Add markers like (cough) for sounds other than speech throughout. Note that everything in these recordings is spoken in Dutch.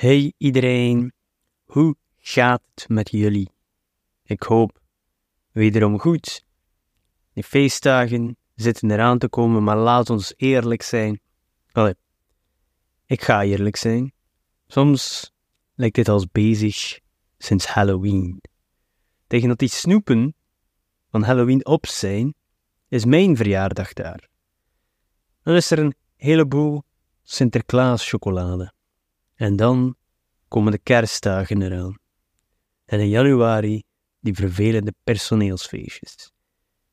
Hey iedereen, hoe gaat het met jullie? Ik hoop wederom goed. De feestdagen zitten eraan te komen, maar laat ons eerlijk zijn. Allee, ik ga eerlijk zijn. Soms lijkt dit als bezig sinds Halloween. Tegen dat die snoepen van Halloween op zijn, is mijn verjaardag daar. Dan is er een heleboel Sinterklaas chocolade. En dan komen de kerstdagen eraan. En in januari die vervelende personeelsfeestjes.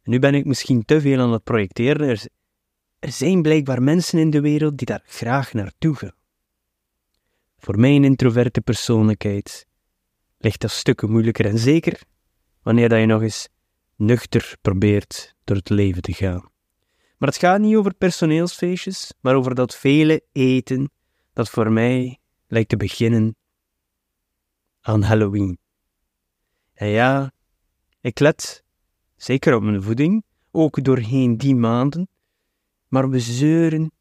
En nu ben ik misschien te veel aan het projecteren. Er, zijn blijkbaar mensen in de wereld die daar graag naartoe gaan. Voor mijn introverte persoonlijkheid ligt dat stukken moeilijker en zeker wanneer dat je nog eens nuchter probeert door het leven te gaan. Maar het gaat niet over personeelsfeestjes, maar over dat vele eten dat voor mij lijkt te beginnen aan Halloween. En ja, ik let zeker op mijn voeding, ook doorheen die maanden, maar we zeuren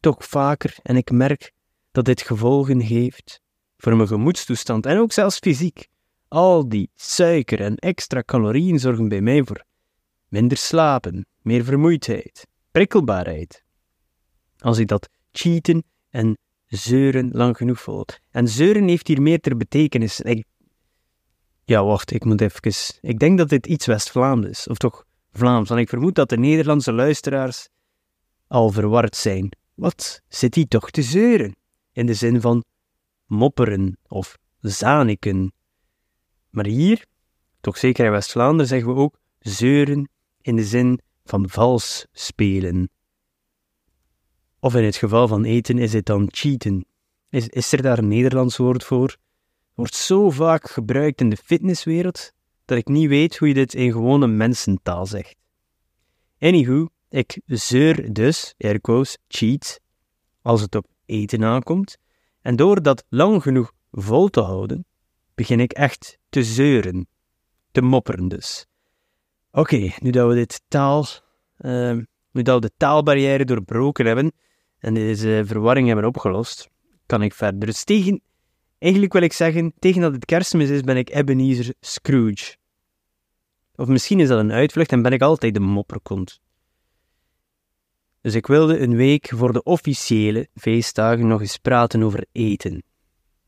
toch vaker en ik merk dat dit gevolgen heeft voor mijn gemoedstoestand en ook zelfs fysiek. Al die suiker en extra calorieën zorgen bij mij voor minder slapen, meer vermoeidheid, prikkelbaarheid. Als ik dat cheaten en zeuren lang genoeg voelt. En zeuren heeft hier meer ter betekenis. Ik... Ja, wacht, ik moet even... Ik denk dat dit iets West-Vlaams is, of toch Vlaams, want ik vermoed dat de Nederlandse luisteraars al verward zijn. Wat zit hij toch te zeuren? In de zin van mopperen of zaniken. Maar hier, toch zeker in West-Vlaanderen, zeggen we ook zeuren in de zin van vals spelen. Of in het geval van eten is het dan cheaten. Is, is er daar een Nederlands woord voor? Wordt zo vaak gebruikt in de fitnesswereld dat ik niet weet hoe je dit in gewone mensentaal zegt. Anywho, ik zeur dus, airquotes, cheat, als het op eten aankomt, en door dat lang genoeg vol te houden, begin ik echt te zeuren, te mopperen dus. Oké, nu dat we dit taal, uh, nu de taalbarrière doorbroken hebben en deze verwarring hebben opgelost, kan ik verder. Dus tegen, eigenlijk wil ik zeggen, tegen dat het kerstmis is, ben ik Ebenezer Scrooge. Of misschien is dat een uitvlucht en ben ik altijd de mopperkont. Dus ik wilde een week voor de officiële feestdagen nog eens praten over eten.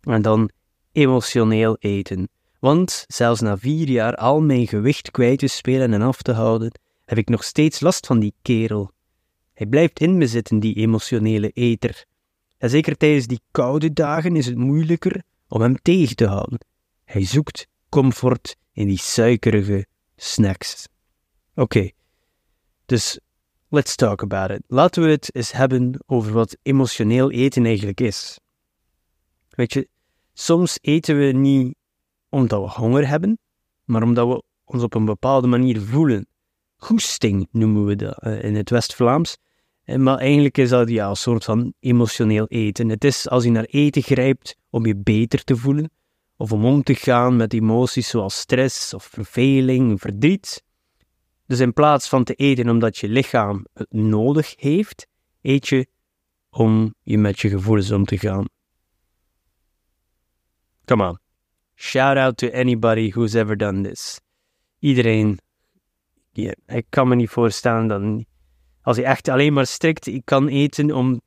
En dan emotioneel eten. Want zelfs na vier jaar al mijn gewicht kwijt te spelen en af te houden, heb ik nog steeds last van die kerel. Hij blijft in me zitten, die emotionele eter. En zeker tijdens die koude dagen is het moeilijker om hem tegen te houden. Hij zoekt comfort in die suikerige snacks. Oké, dus let's talk about it. Laten we het eens hebben over wat emotioneel eten eigenlijk is. Weet je, soms eten we niet omdat we honger hebben, maar omdat we ons op een bepaalde manier voelen. Goesting noemen we dat uh, in het West-Vlaams. Eh, maar eigenlijk is dat ja, een soort van emotioneel eten. Het is als je naar eten grijpt om je beter te voelen, of om om te gaan met emoties zoals stress of verveling, verdriet. Dus in plaats van te eten omdat je lichaam het nodig heeft, eet je om je met je gevoelens om te gaan. Come on. Shout out to anybody who's ever done this. Iedereen. Ik kan me niet voorstellen dat als je echt alleen maar strikt kan eten om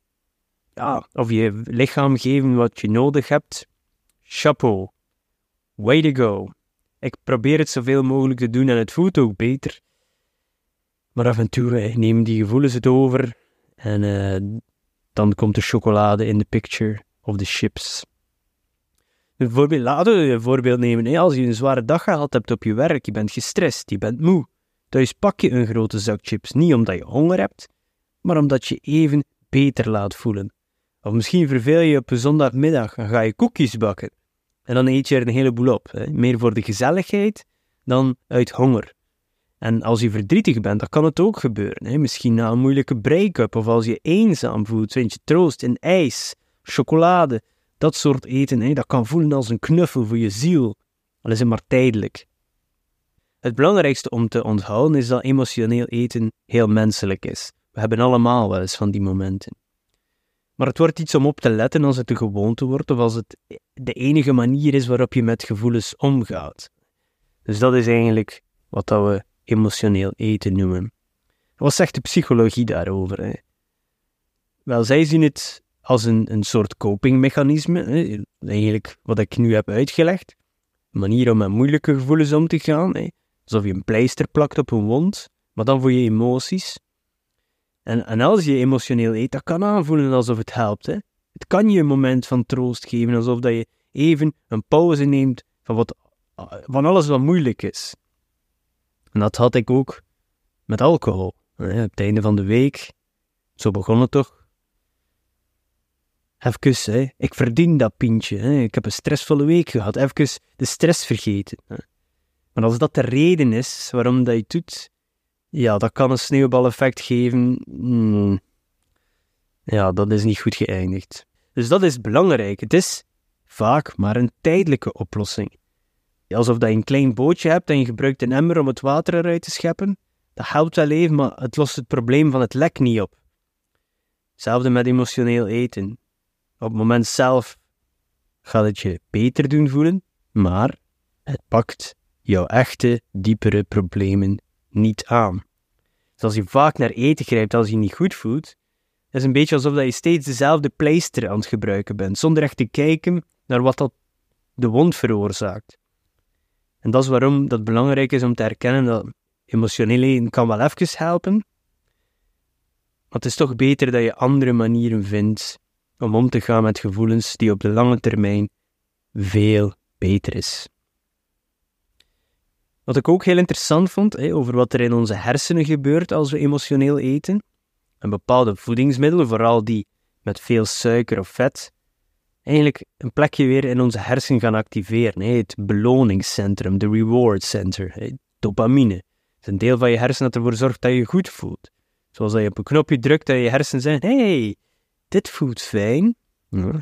ja, of je lichaam geven wat je nodig hebt. Chapeau. Way to go. Ik probeer het zoveel mogelijk te doen en het voelt ook beter. Maar af en toe eh, nemen die gevoelens het over en uh, dan komt de chocolade in de picture of de chips. Bijvoorbeeld, laten we een voorbeeld nemen. Als je een zware dag gehad hebt op je werk, je bent gestrest, je bent moe. Thuis pak je een grote zak chips niet omdat je honger hebt, maar omdat je even beter laat voelen. Of misschien verveel je op een zondagmiddag en ga je koekjes bakken. En dan eet je er een heleboel op. Hè. Meer voor de gezelligheid dan uit honger. En als je verdrietig bent, dan kan het ook gebeuren. Hè. Misschien na een moeilijke break-up of als je eenzaam voelt, vind je troost in ijs, chocolade, dat soort eten, hè, dat kan voelen als een knuffel voor je ziel. Al is het maar tijdelijk. Het belangrijkste om te onthouden is dat emotioneel eten heel menselijk is. We hebben allemaal wel eens van die momenten. Maar het wordt iets om op te letten als het een gewoonte wordt of als het de enige manier is waarop je met gevoelens omgaat. Dus dat is eigenlijk wat dat we emotioneel eten noemen. Wat zegt de psychologie daarover? Hè? Wel, zij zien het als een, een soort copingmechanisme, hè? eigenlijk wat ik nu heb uitgelegd. Een manier om met moeilijke gevoelens om te gaan. Hè? Alsof je een pleister plakt op een wond, maar dan voor je emoties. En, en als je emotioneel eet, dat kan aanvoelen alsof het helpt. Hè? Het kan je een moment van troost geven, alsof dat je even een pauze neemt van, wat, van alles wat moeilijk is. En dat had ik ook met alcohol. Hè? Op het einde van de week, zo begon het toch. Even, hè, ik verdien dat pintje. Hè. Ik heb een stressvolle week gehad. Even de stress vergeten. Hè. Maar als dat de reden is waarom dat je het doet, ja, dat kan een sneeuwbaleffect geven. Hmm. Ja, dat is niet goed geëindigd. Dus dat is belangrijk. Het is vaak maar een tijdelijke oplossing. Alsof dat je een klein bootje hebt en je gebruikt een emmer om het water eruit te scheppen. Dat helpt wel even, maar het lost het probleem van het lek niet op. Hetzelfde met emotioneel eten. Op het moment zelf gaat het je beter doen voelen, maar het pakt jouw echte, diepere problemen niet aan. Dus als je vaak naar eten grijpt als je je niet goed voelt, is het een beetje alsof je steeds dezelfde pleister aan het gebruiken bent, zonder echt te kijken naar wat dat de wond veroorzaakt. En dat is waarom dat belangrijk is om te erkennen dat emotioneel eten kan wel even helpen, maar het is toch beter dat je andere manieren vindt om om te gaan met gevoelens die op de lange termijn veel beter is. Wat ik ook heel interessant vond over wat er in onze hersenen gebeurt als we emotioneel eten, een bepaalde voedingsmiddelen, vooral die met veel suiker of vet, eigenlijk een plekje weer in onze hersenen gaan activeren. Het beloningscentrum, de reward center, dopamine. Het is een deel van je hersenen dat ervoor zorgt dat je je goed voelt. Zoals dat je op een knopje drukt en je hersenen zeggen, hey, dit voelt fijn.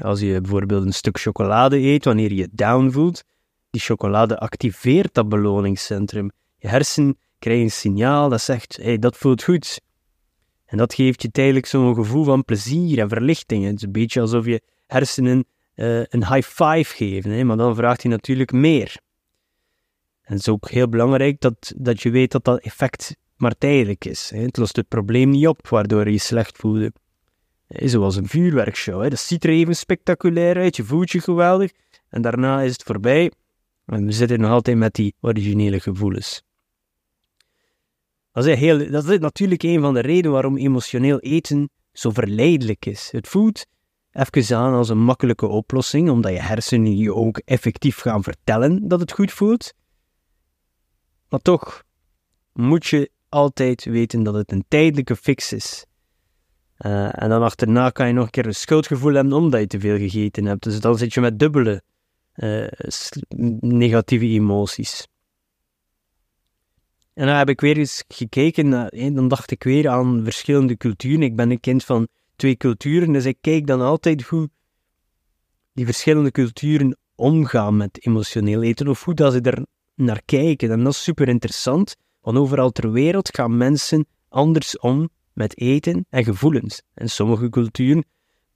Als je bijvoorbeeld een stuk chocolade eet wanneer je je down voelt, die chocolade activeert dat beloningscentrum. Je hersen krijgen een signaal dat zegt, hey, dat voelt goed. En dat geeft je tijdelijk zo'n gevoel van plezier en verlichting. Het is een beetje alsof je hersenen uh, een high five geven, hè? maar dan vraagt hij natuurlijk meer. En het is ook heel belangrijk dat, dat je weet dat dat effect maar tijdelijk is. Hè? Het lost het probleem niet op, waardoor je je slecht voelde. Zoals een vuurwerkshow. Hè. Dat ziet er even spectaculair uit, je voelt je geweldig. En daarna is het voorbij. We zitten nog altijd met die originele gevoelens. Dat is, heel, dat is natuurlijk een van de redenen waarom emotioneel eten zo verleidelijk is. Het voelt even aan als een makkelijke oplossing, omdat je hersenen je ook effectief gaan vertellen dat het goed voelt. Maar toch moet je altijd weten dat het een tijdelijke fix is. Uh, en dan achterna kan je nog een keer een schuldgevoel hebben omdat je te veel gegeten hebt. Dus dan zit je met dubbele uh, negatieve emoties. En dan heb ik weer eens gekeken, naar, dan dacht ik weer aan verschillende culturen. Ik ben een kind van twee culturen, dus ik kijk dan altijd hoe die verschillende culturen omgaan met emotioneel eten, of hoe dat ze er naar kijken. En dat is super interessant, want overal ter wereld gaan mensen anders om met eten en gevoelens. In sommige culturen,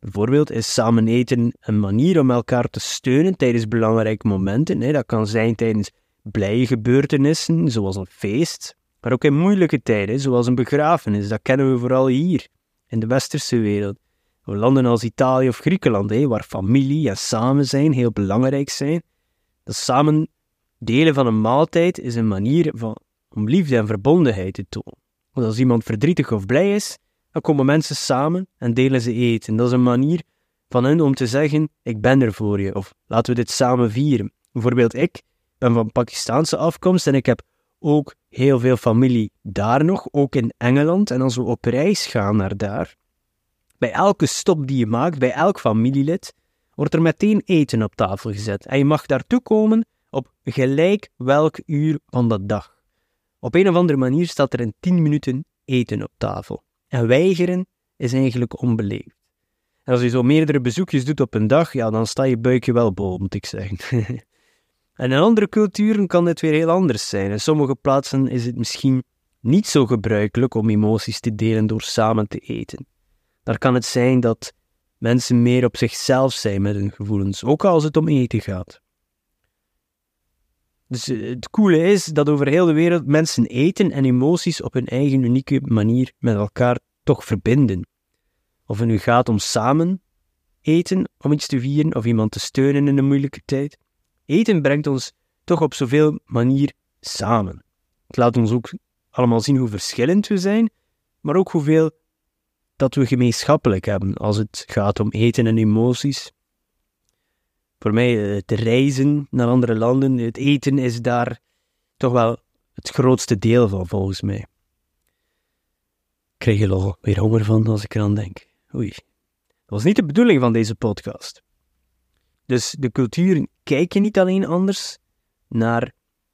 bijvoorbeeld, is samen eten een manier om elkaar te steunen tijdens belangrijke momenten. Dat kan zijn tijdens blije gebeurtenissen, zoals een feest, maar ook in moeilijke tijden, zoals een begrafenis. Dat kennen we vooral hier, in de westerse wereld. Landen als Italië of Griekenland, waar familie en samen zijn heel belangrijk zijn. Dat samen delen van een maaltijd is een manier van, om liefde en verbondenheid te tonen. Want als iemand verdrietig of blij is, dan komen mensen samen en delen ze eten. Dat is een manier van hen om te zeggen: Ik ben er voor je, of laten we dit samen vieren. Bijvoorbeeld, ik ben van Pakistaanse afkomst en ik heb ook heel veel familie daar nog, ook in Engeland. En als we op reis gaan naar daar, bij elke stop die je maakt, bij elk familielid, wordt er meteen eten op tafel gezet. En je mag daartoe komen op gelijk welk uur van de dag. Op een of andere manier staat er in 10 minuten eten op tafel. En weigeren is eigenlijk onbeleefd. En als je zo meerdere bezoekjes doet op een dag, ja, dan sta je buikje wel bol, moet ik zeggen. (laughs) en in andere culturen kan dit weer heel anders zijn. In sommige plaatsen is het misschien niet zo gebruikelijk om emoties te delen door samen te eten. Daar kan het zijn dat mensen meer op zichzelf zijn met hun gevoelens, ook als het om eten gaat. Dus eh, het coole is dat over heel de wereld mensen eten en emoties op hun eigen unieke manier met elkaar toch verbinden. Of het nu gaat om samen eten om iets te vieren of iemand te steunen in een moeilijke tijd. Eten brengt ons toch op zoveel manier samen. Het laat ons ook allemaal zien hoe verschillend we zijn, maar ook hoeveel dat we gemeenschappelijk hebben als het gaat om eten en emoties. Voor mij, het eh, reizen naar andere landen, het eten is daar toch wel het grootste deel van, volgens mij. Ik krijg er al weer honger van als ik eraan denk. Oei. Dat was niet de bedoeling van deze podcast. Dus de culturen kijken niet alleen anders naar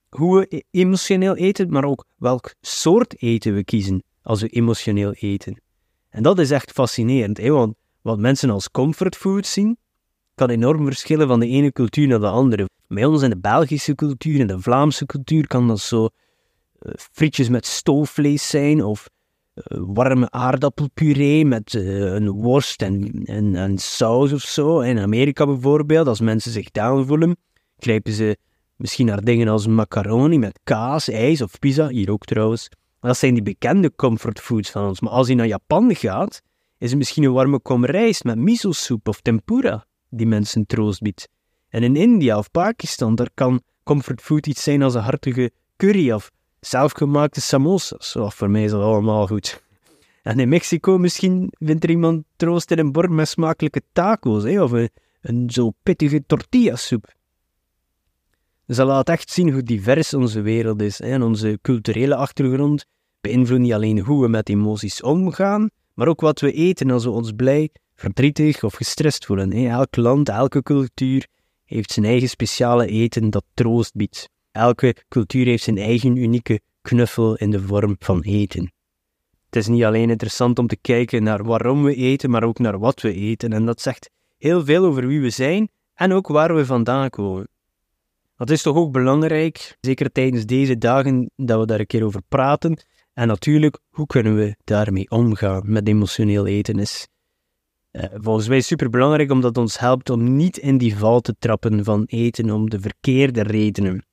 hoe we e- emotioneel eten, maar ook welk soort eten we kiezen als we emotioneel eten. En dat is echt fascinerend, hè? want wat mensen als comfortfood zien, kan enorm verschillen van de ene cultuur naar de andere. Bij ons in de Belgische cultuur, in de Vlaamse cultuur, kan dat zo uh, frietjes met stoofvlees zijn, of uh, warme aardappelpuree met uh, een worst en, en, en, saus of zo. In Amerika bijvoorbeeld, als mensen zich down voelen, grijpen ze misschien naar dingen als macaroni met kaas, ijs of pizza, hier ook trouwens. Dat zijn die bekende comfortfoods van ons. Maar als je naar Japan gaat, is het misschien een warme kom rijst met miso-soep of tempura die mensen troost biedt. En in India of Pakistan, daar kan comfortfood iets zijn als een hartige curry of zelfgemaakte samosas. Voor mij is dat allemaal goed. En in Mexico misschien vindt er iemand troost in een bord met smakelijke taco's, hè, of een, zo pittige tortillasoep. Dus dat laat echt zien hoe divers onze wereld is. Hè. En onze culturele achtergrond beïnvloedt niet alleen hoe we met emoties omgaan, maar ook wat we eten als we ons blij, verdrietig of gestrest voelen. Elk land, elke cultuur heeft zijn eigen speciale eten dat troost biedt. Elke cultuur heeft zijn eigen unieke knuffel in de vorm van eten. Het is niet alleen interessant om te kijken naar waarom we eten, maar ook naar wat we eten. En dat zegt heel veel over wie we zijn en ook waar we vandaan komen. Dat is toch ook belangrijk, zeker tijdens deze dagen, dat we daar een keer over praten. En natuurlijk, hoe kunnen we daarmee omgaan met emotioneel eten is uh, volgens mij super belangrijk omdat het ons helpt om niet in die val te trappen van eten om de verkeerde redenen.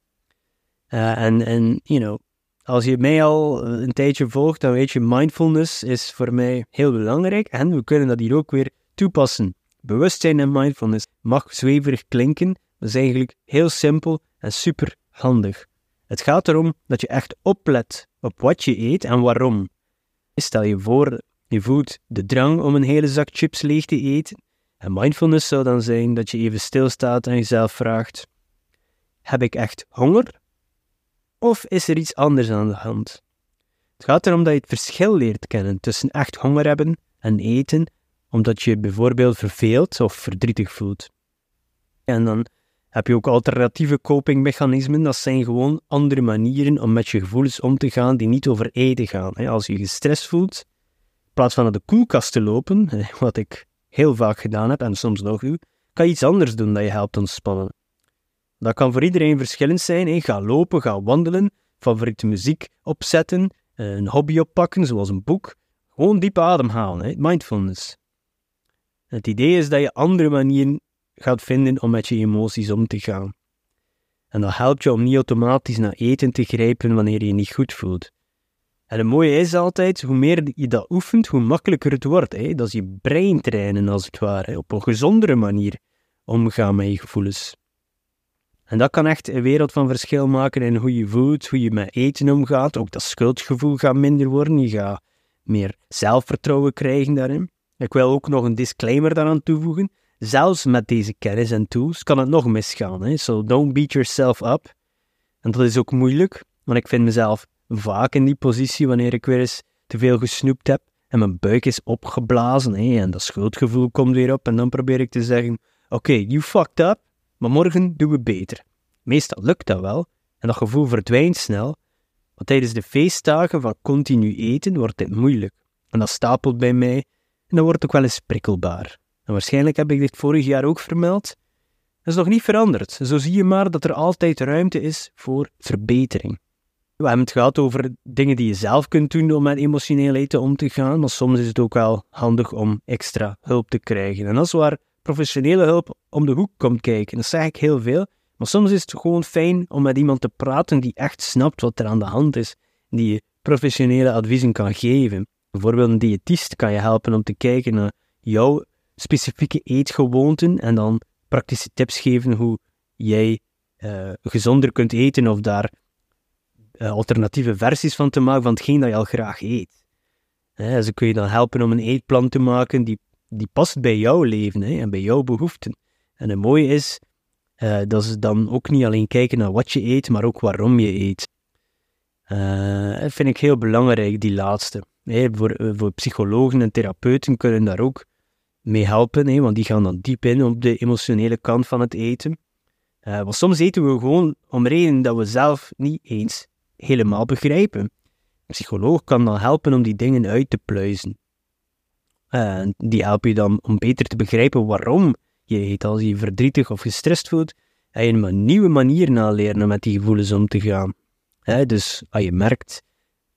En, en, you know, als je mij al een tijdje volgt, dan weet je, mindfulness is voor mij heel belangrijk en we kunnen dat hier ook weer toepassen. Bewustzijn en mindfulness mag zweverig klinken, maar is eigenlijk heel simpel en super handig. Het gaat erom dat je echt oplet op wat je eet en waarom. Stel je voor, je voelt de drang om een hele zak chips leeg te eten. En mindfulness zou dan zijn dat je even stilstaat en jezelf vraagt: Heb ik echt honger? Of is er iets anders aan de hand? Het gaat erom dat je het verschil leert kennen tussen echt honger hebben en eten, omdat je bijvoorbeeld verveeld of verdrietig voelt. En dan heb je ook alternatieve copingmechanismen. Dat zijn gewoon andere manieren om met je gevoelens om te gaan die niet over eten gaan. Als je je voelt, plaats van naar de koelkast te lopen, wat ik heel vaak gedaan heb en soms nog doe, kan je iets anders doen dat je helpt ontspannen. Dat kan voor iedereen verschillend zijn. Ga lopen, ga wandelen, favoriete muziek opzetten, een hobby oppakken, zoals een boek. Gewoon diep ademhalen, mindfulness. Het idee is dat je andere manieren gaat vinden om met je emoties om te gaan. En dat helpt je om niet automatisch naar eten te grijpen wanneer je je niet goed voelt. En het mooie is altijd, hoe meer je dat oefent, hoe makkelijker het wordt. Hè? Dat is je brein trainen, als het ware. Op een gezondere manier omgaan met je gevoelens. En dat kan echt een wereld van verschil maken in hoe je voelt, hoe je met eten omgaat. Ook dat schuldgevoel gaat minder worden. Je gaat meer zelfvertrouwen krijgen daarin. Ik wil ook nog een disclaimer daaraan toevoegen. Zelfs met deze kennis en tools kan het nog misgaan. Hè? So don't beat yourself up. En dat is ook moeilijk, want ik vind mezelf vaak in die positie wanneer ik weer eens te veel gesnoept heb en mijn buik is opgeblazen en dat schuldgevoel komt weer op en dan probeer ik te zeggen, oké, you fucked up, maar morgen doen we beter. Meestal lukt dat wel en dat gevoel verdwijnt snel, maar tijdens de feestdagen van continu eten wordt dit moeilijk. En dat stapelt bij mij en dat wordt ook wel eens prikkelbaar. En waarschijnlijk heb ik dit vorig jaar ook vermeld. Dat is nog niet veranderd. Zo zie je maar dat er altijd ruimte is voor verbetering. We hebben het gehad over dingen die je zelf kunt doen om met emotioneel eten om te gaan, maar soms is het ook wel handig om extra hulp te krijgen. En dat is waar professionele hulp om de hoek komt kijken. Dat zeg ik heel veel, maar soms is het gewoon fijn om met iemand te praten die echt snapt wat er aan de hand is, die je professionele adviezen kan geven. Bijvoorbeeld een diëtist kan je helpen om te kijken naar jouw specifieke eetgewoonten en dan praktische tips geven hoe jij uh, gezonder kunt eten of daar uh, alternatieve versies van te maken van hetgeen dat je al graag eet. Hè, ze kun je dan helpen om een eetplan te maken die, die past bij jouw leven en bij jouw behoeften. En het mooie is uh, dat ze dan ook niet alleen kijken naar wat je eet, maar ook waarom je eet. dat vind ik heel belangrijk, die laatste. Voor, voor psychologen en therapeuten kunnen daar ook mee helpen, want die gaan dan diep in op de emotionele kant van het eten. Want soms eten we gewoon om redenen dat we zelf niet eens helemaal begrijpen. Een psycholoog kan dan helpen om die dingen uit te pluizen. Uh, die helpen je dan om beter te begrijpen waarom je eet. Als je verdrietig of gestrest voelt, en je een nieuwe manier naleren om met die gevoelens om te gaan. Dus als je merkt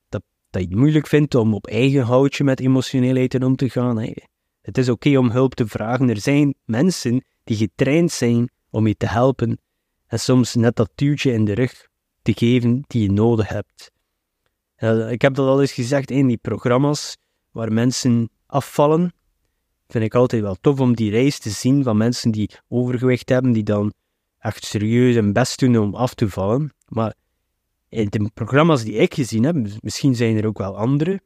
dat, dat je het moeilijk vindt om op eigen houtje met emotioneel eten om te gaan, het is oké om hulp te vragen. Er zijn mensen die getraind zijn om je te helpen en soms net dat duwtje in de rug te geven die je nodig hebt. ik heb dat al eens gezegd in die programma's waar mensen afvallen. Vind ik altijd wel tof om die reis te zien van mensen die overgewicht hebben, die dan echt serieus hun best doen om af te vallen. Maar in de programma's die ik gezien heb, misschien zijn er ook wel andere,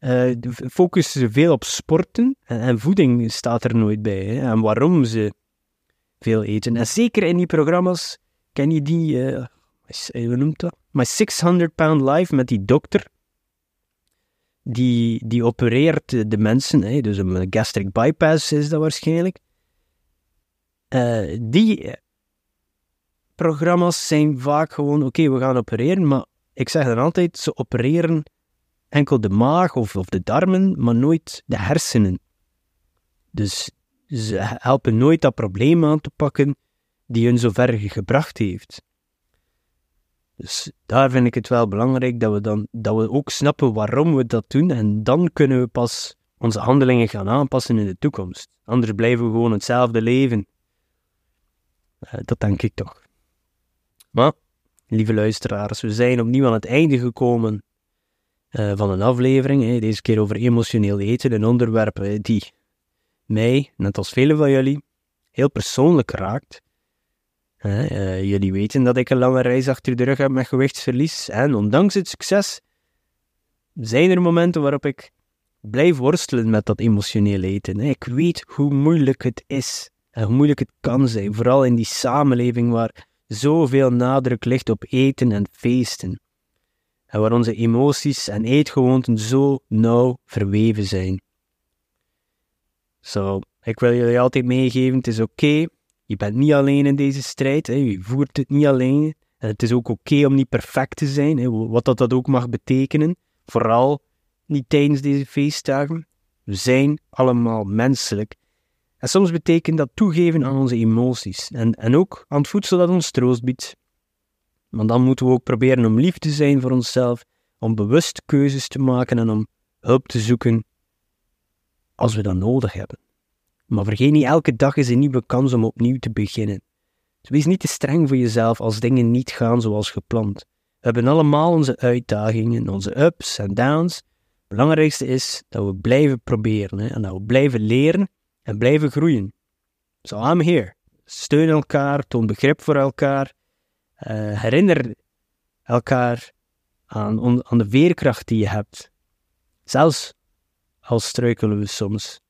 uh, focussen ze veel op sporten en, voeding staat er nooit bij. En waarom ze veel eten. En zeker in die programma's, ken je die, uh, hoe noemt dat? My 600 Pound Life met die dokter. Die, die opereert de mensen, hè, dus een gastric bypass is dat waarschijnlijk. Uh, die programma's zijn vaak gewoon, oké, we gaan opereren, maar ik zeg dan altijd, ze opereren enkel de maag of, of de darmen, maar nooit de hersenen. Dus ze helpen nooit dat probleem aan te pakken die hun zover gebracht heeft. Dus daar vind ik het wel belangrijk dat we, dan, dat we ook snappen waarom we dat doen en dan kunnen we pas onze handelingen gaan aanpassen in de toekomst. Anders blijven we gewoon hetzelfde leven. Uh, dat denk ik toch. Maar, lieve luisteraars, we zijn opnieuw aan het einde gekomen uh, van een aflevering. Deze keer over emotioneel eten, een onderwerp die mij, net als velen van jullie, heel persoonlijk raakt. Uh, jullie weten dat ik een lange reis achter de rug heb met gewichtsverlies. En ondanks het succes zijn er momenten waarop ik blijf worstelen met dat emotioneel eten. Ik weet hoe moeilijk het is en hoe moeilijk het kan zijn, vooral in die samenleving waar zoveel nadruk ligt op eten en feesten. En waar onze emoties en eetgewoonten zo nauw verweven zijn. Zo, ik wil jullie altijd meegeven, het is oké. Je bent niet alleen in deze strijd, hè. je voert het niet alleen. En het is ook oké om niet perfect te zijn, hè. wat dat, dat ook mag betekenen. Vooral niet tijdens deze feestdagen. We zijn allemaal menselijk. En soms betekent dat toegeven aan onze emoties. En, en ook aan het voedsel dat ons troost biedt. Maar dan moeten we ook proberen om lief te zijn voor onszelf, om bewust keuzes te maken en om hulp te zoeken als we dat nodig hebben. Maar vergeet niet, elke dag is een nieuwe kans om opnieuw te beginnen. Wees niet te streng voor jezelf als dingen niet gaan zoals gepland. We hebben allemaal onze uitdagingen, onze ups en downs. Het belangrijkste is dat we blijven proberen en dat we blijven leren en blijven groeien. So I'm here. Steun elkaar, toon begrip voor elkaar. Uh, herinner elkaar aan, aan de veerkracht die je hebt. Zelfs al struikelen we soms.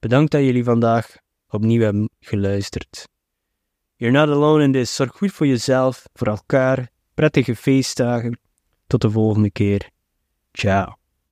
Bedankt dat jullie vandaag opnieuw hebben geluisterd. You're not alone in this. Zorg goed voor jezelf, voor elkaar. Prettige feestdagen. Tot de volgende keer. Ciao.